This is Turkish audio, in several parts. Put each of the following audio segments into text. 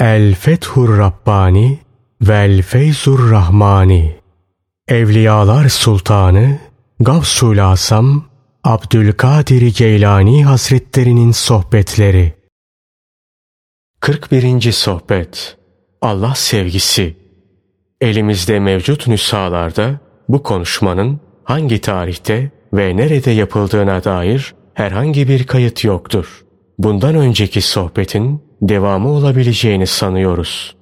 El Fethur Rabbani Vel Feyzur Rahmani Evliyalar Sultanı Gavsul Asam Abdülkadir Geylani Hazretlerinin Sohbetleri 41. Sohbet Allah Sevgisi Elimizde mevcut nüshalarda bu konuşmanın hangi tarihte ve nerede yapıldığına dair herhangi bir kayıt yoktur. Bundan önceki sohbetin devamı olabileceğini sanıyoruz.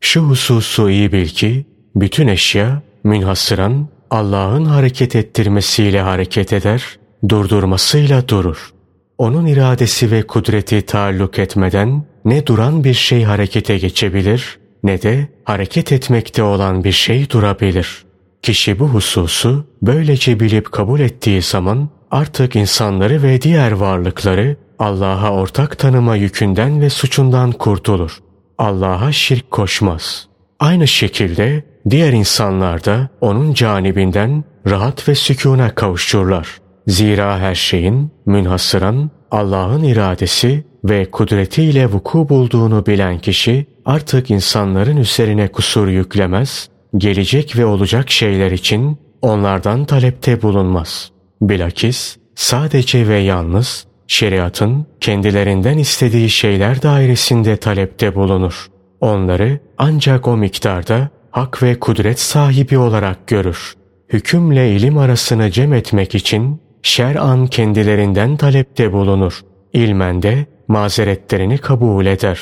Şu hususu iyi bil ki bütün eşya münhasıran Allah'ın hareket ettirmesiyle hareket eder, durdurmasıyla durur. Onun iradesi ve kudreti taalluk etmeden ne duran bir şey harekete geçebilir ne de hareket etmekte olan bir şey durabilir. Kişi bu hususu böylece bilip kabul ettiği zaman artık insanları ve diğer varlıkları Allah'a ortak tanıma yükünden ve suçundan kurtulur. Allah'a şirk koşmaz. Aynı şekilde diğer insanlar da onun canibinden rahat ve sükûna kavuşurlar. Zira her şeyin münhasıran Allah'ın iradesi ve kudretiyle vuku bulduğunu bilen kişi artık insanların üzerine kusur yüklemez, gelecek ve olacak şeyler için onlardan talepte bulunmaz. Bilakis sadece ve yalnız şeriatın kendilerinden istediği şeyler dairesinde talepte bulunur. Onları ancak o miktarda hak ve kudret sahibi olarak görür. Hükümle ilim arasını cem etmek için şer'an kendilerinden talepte bulunur. İlmen de mazeretlerini kabul eder.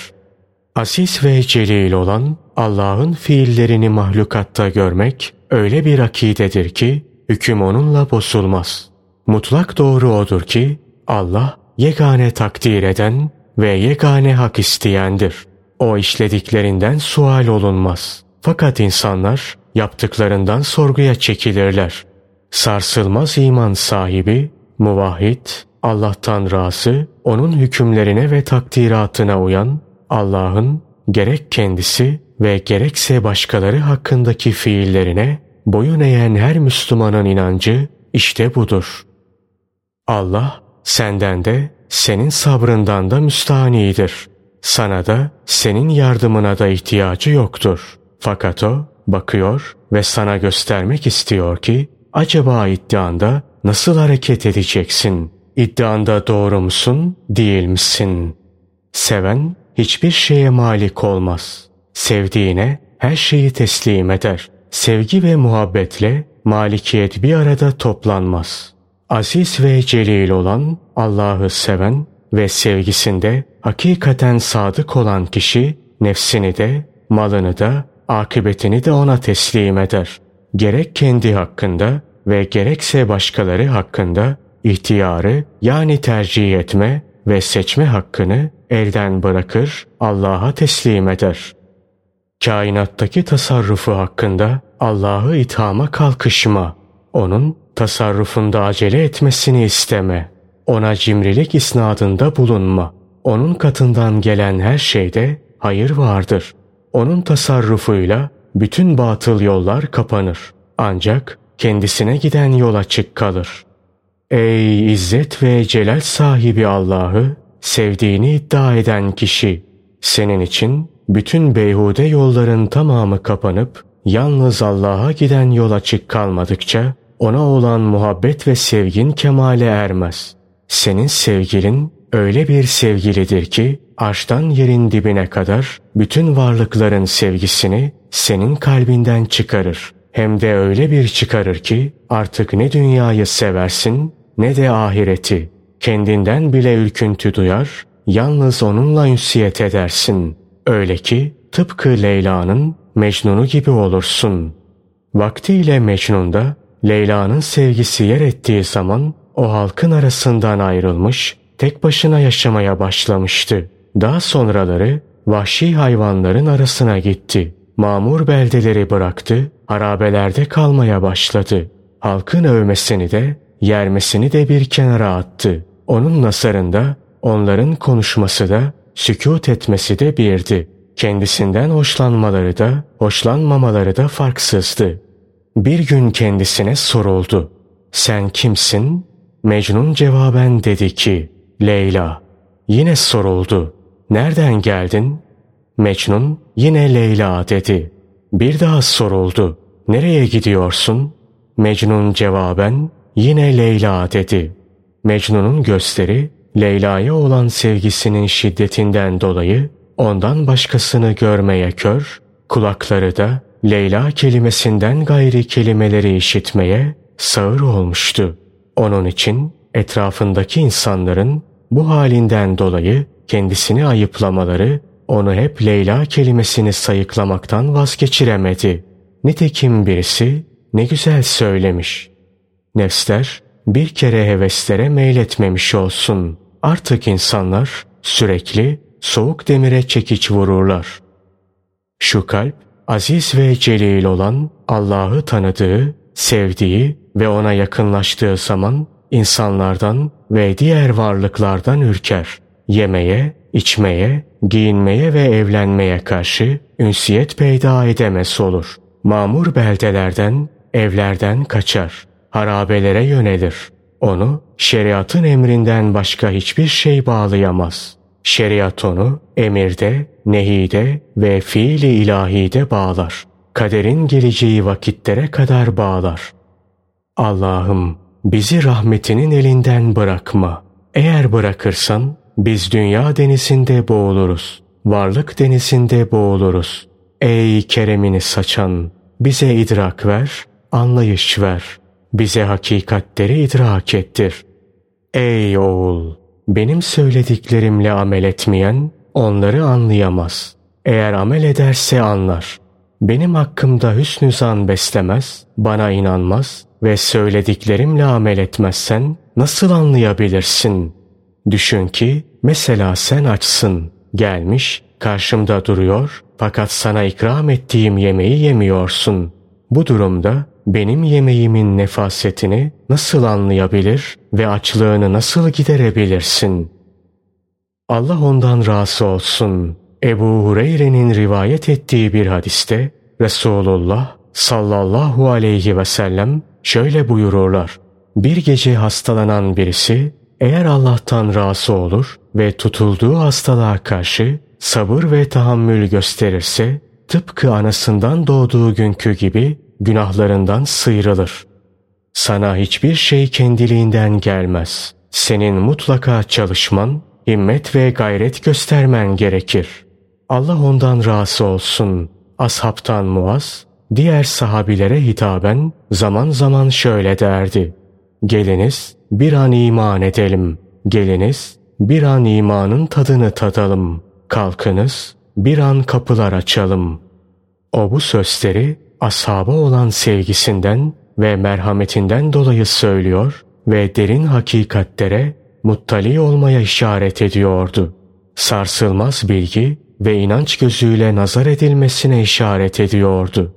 Asis ve celil olan Allah'ın fiillerini mahlukatta görmek öyle bir akidedir ki hüküm onunla bozulmaz. Mutlak doğru odur ki Allah yegane takdir eden ve yegane hak isteyendir. O işlediklerinden sual olunmaz. Fakat insanlar yaptıklarından sorguya çekilirler. Sarsılmaz iman sahibi, muvahhid, Allah'tan razı, onun hükümlerine ve takdiratına uyan, Allah'ın gerek kendisi ve gerekse başkaları hakkındaki fiillerine boyun eğen her Müslümanın inancı işte budur. Allah senden de senin sabrından da müstahanidir. Sana da senin yardımına da ihtiyacı yoktur. Fakat o bakıyor ve sana göstermek istiyor ki acaba iddianda nasıl hareket edeceksin? İddianda doğru musun, değil misin? Seven hiçbir şeye malik olmaz. Sevdiğine her şeyi teslim eder. Sevgi ve muhabbetle malikiyet bir arada toplanmaz. Aziz ve celil olan Allah'ı seven ve sevgisinde hakikaten sadık olan kişi nefsini de, malını da, akıbetini de ona teslim eder. Gerek kendi hakkında ve gerekse başkaları hakkında ihtiyarı yani tercih etme ve seçme hakkını elden bırakır, Allah'a teslim eder. Kainattaki tasarrufu hakkında Allah'ı ithama kalkışma, onun tasarrufunda acele etmesini isteme, ona cimrilik isnadında bulunma. Onun katından gelen her şeyde hayır vardır. Onun tasarrufuyla bütün batıl yollar kapanır. Ancak kendisine giden yol açık kalır. Ey izzet ve celal sahibi Allah'ı sevdiğini iddia eden kişi, senin için bütün beyhude yolların tamamı kapanıp yalnız Allah'a giden yol açık kalmadıkça ona olan muhabbet ve sevgin kemale ermez. Senin sevgilin öyle bir sevgilidir ki arştan yerin dibine kadar bütün varlıkların sevgisini senin kalbinden çıkarır. Hem de öyle bir çıkarır ki artık ne dünyayı seversin ne de ahireti. Kendinden bile ürküntü duyar, yalnız onunla ünsiyet edersin. Öyle ki tıpkı Leyla'nın Mecnun'u gibi olursun. Vaktiyle Mecnun'da Leyla'nın sevgisi yer ettiği zaman o halkın arasından ayrılmış, tek başına yaşamaya başlamıştı. Daha sonraları vahşi hayvanların arasına gitti. Mamur beldeleri bıraktı, harabelerde kalmaya başladı. Halkın övmesini de, yermesini de bir kenara attı. Onun nasarında onların konuşması da, sükut etmesi de birdi. Kendisinden hoşlanmaları da, hoşlanmamaları da farksızdı. Bir gün kendisine soruldu. Sen kimsin? Mecnun cevaben dedi ki, Leyla. Yine soruldu. Nereden geldin? Mecnun yine Leyla dedi. Bir daha soruldu. Nereye gidiyorsun? Mecnun cevaben yine Leyla dedi. Mecnun'un gösteri Leyla'ya olan sevgisinin şiddetinden dolayı ondan başkasını görmeye kör, kulakları da Leyla kelimesinden gayri kelimeleri işitmeye sağır olmuştu. Onun için etrafındaki insanların bu halinden dolayı kendisini ayıplamaları onu hep Leyla kelimesini sayıklamaktan vazgeçiremedi. Nitekim birisi ne güzel söylemiş. Nefsler bir kere heveslere meyletmemiş olsun. Artık insanlar sürekli soğuk demire çekiç vururlar. Şu kalp aziz ve celil olan Allah'ı tanıdığı, sevdiği ve ona yakınlaştığı zaman insanlardan ve diğer varlıklardan ürker. Yemeye, içmeye, giyinmeye ve evlenmeye karşı ünsiyet peyda edemez olur. Mamur beldelerden, evlerden kaçar. Harabelere yönelir. Onu şeriatın emrinden başka hiçbir şey bağlayamaz. Şeriat onu emirde, nehide ve fiili ilahide bağlar. Kaderin geleceği vakitlere kadar bağlar. Allah'ım bizi rahmetinin elinden bırakma. Eğer bırakırsan biz dünya denizinde boğuluruz. Varlık denizinde boğuluruz. Ey keremini saçan, bize idrak ver, anlayış ver. Bize hakikatleri idrak ettir. Ey oğul! Benim söylediklerimle amel etmeyen onları anlayamaz. Eğer amel ederse anlar. Benim hakkımda hüsnü zan beslemez, bana inanmaz ve söylediklerimle amel etmezsen nasıl anlayabilirsin? Düşün ki mesela sen açsın, gelmiş, karşımda duruyor fakat sana ikram ettiğim yemeği yemiyorsun. Bu durumda benim yemeğimin nefasetini nasıl anlayabilir ve açlığını nasıl giderebilirsin? Allah ondan razı olsun. Ebu Hureyre'nin rivayet ettiği bir hadiste Resulullah sallallahu aleyhi ve sellem şöyle buyururlar. Bir gece hastalanan birisi eğer Allah'tan razı olur ve tutulduğu hastalığa karşı sabır ve tahammül gösterirse tıpkı anasından doğduğu günkü gibi günahlarından sıyrılır. Sana hiçbir şey kendiliğinden gelmez. Senin mutlaka çalışman, himmet ve gayret göstermen gerekir. Allah ondan razı olsun. Ashabtan Muaz, diğer sahabilere hitaben zaman zaman şöyle derdi. Geliniz bir an iman edelim. Geliniz bir an imanın tadını tadalım. Kalkınız bir an kapılar açalım. O bu sözleri ashaba olan sevgisinden ve merhametinden dolayı söylüyor ve derin hakikatlere muttali olmaya işaret ediyordu. Sarsılmaz bilgi ve inanç gözüyle nazar edilmesine işaret ediyordu.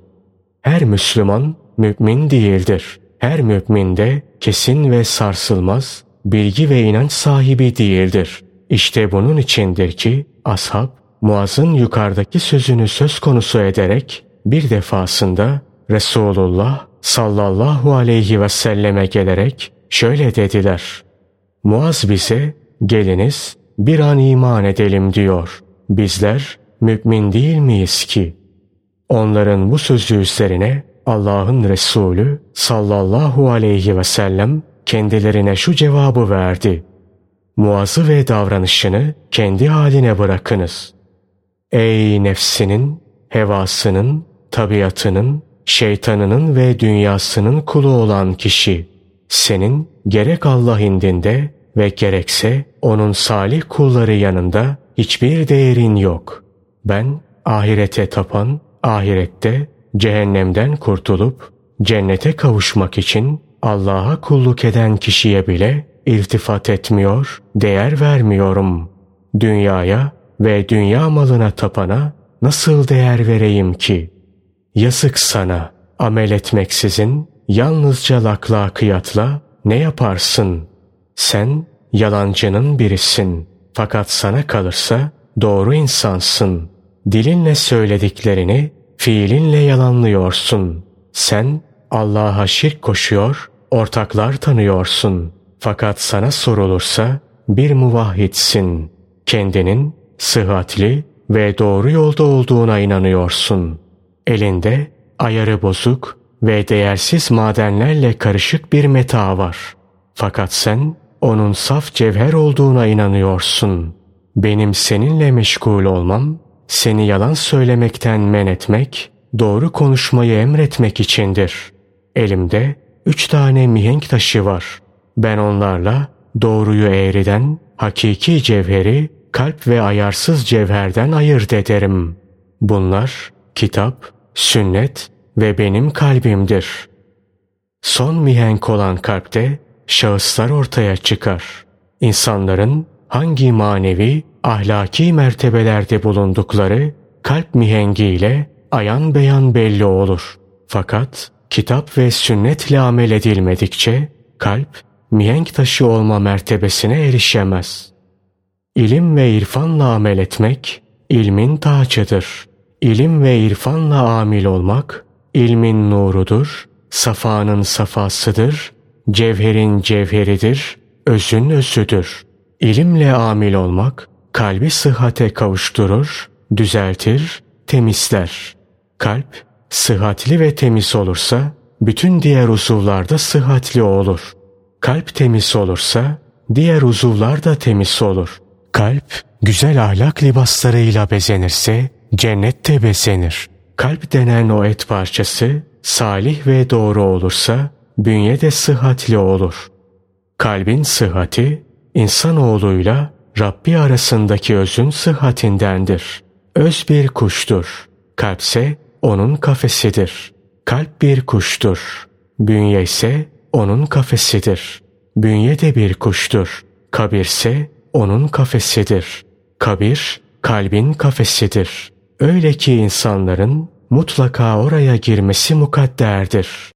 Her Müslüman mümin değildir. Her mümin de kesin ve sarsılmaz bilgi ve inanç sahibi değildir. İşte bunun içindir ki ashab Muaz'ın yukarıdaki sözünü söz konusu ederek bir defasında Resulullah sallallahu aleyhi ve selleme gelerek şöyle dediler. Muaz bize geliniz bir an iman edelim diyor. Bizler mümin değil miyiz ki? Onların bu sözü üzerine Allah'ın Resulü sallallahu aleyhi ve sellem kendilerine şu cevabı verdi. Muaz'ı ve davranışını kendi haline bırakınız. Ey nefsinin, hevasının, tabiatının, şeytanının ve dünyasının kulu olan kişi, senin gerek Allah indinde ve gerekse onun salih kulları yanında hiçbir değerin yok. Ben ahirete tapan, ahirette cehennemden kurtulup cennete kavuşmak için Allah'a kulluk eden kişiye bile iltifat etmiyor, değer vermiyorum. Dünyaya ve dünya malına tapana nasıl değer vereyim ki? Yazık sana, amel etmeksizin, yalnızca laklakiyatla ne yaparsın? Sen yalancının birisin. Fakat sana kalırsa doğru insansın. Dilinle söylediklerini fiilinle yalanlıyorsun. Sen Allah'a şirk koşuyor, ortaklar tanıyorsun. Fakat sana sorulursa bir muvahhidsin. Kendinin sıhhatli ve doğru yolda olduğuna inanıyorsun. Elinde ayarı bozuk ve değersiz madenlerle karışık bir meta var. Fakat sen onun saf cevher olduğuna inanıyorsun. Benim seninle meşgul olmam, seni yalan söylemekten men etmek, doğru konuşmayı emretmek içindir. Elimde üç tane mihenk taşı var. Ben onlarla doğruyu eğriden, hakiki cevheri kalp ve ayarsız cevherden ayırt ederim. Bunlar kitap, sünnet ve benim kalbimdir. Son mihenk olan kalpte şahıslar ortaya çıkar. İnsanların hangi manevi, ahlaki mertebelerde bulundukları kalp mihengiyle ayan beyan belli olur. Fakat kitap ve sünnetle amel edilmedikçe kalp mihenk taşı olma mertebesine erişemez. İlim ve irfanla amel etmek ilmin tacıdır. İlim ve irfanla amil olmak ilmin nurudur, safanın safasıdır, cevherin cevheridir, özün özüdür. İlimle amil olmak kalbi sıhhate kavuşturur, düzeltir, temizler. Kalp sıhhatli ve temiz olursa bütün diğer uzuvlarda sıhhatli olur. Kalp temiz olursa diğer uzuvlar da temiz olur. Kalp güzel ahlak libaslarıyla bezenirse cennette bezenir. Kalp denen o et parçası salih ve doğru olursa bünye de sıhhatli olur. Kalbin sıhhati insanoğluyla Rabbi arasındaki özün sıhhatindendir. Öz bir kuştur. Kalpse onun kafesidir. Kalp bir kuştur. Bünye ise onun kafesidir. Bünye de bir kuştur. Kabirse onun kafesidir. Kabir kalbin kafesidir. Öyle ki insanların mutlaka oraya girmesi mukadderdir.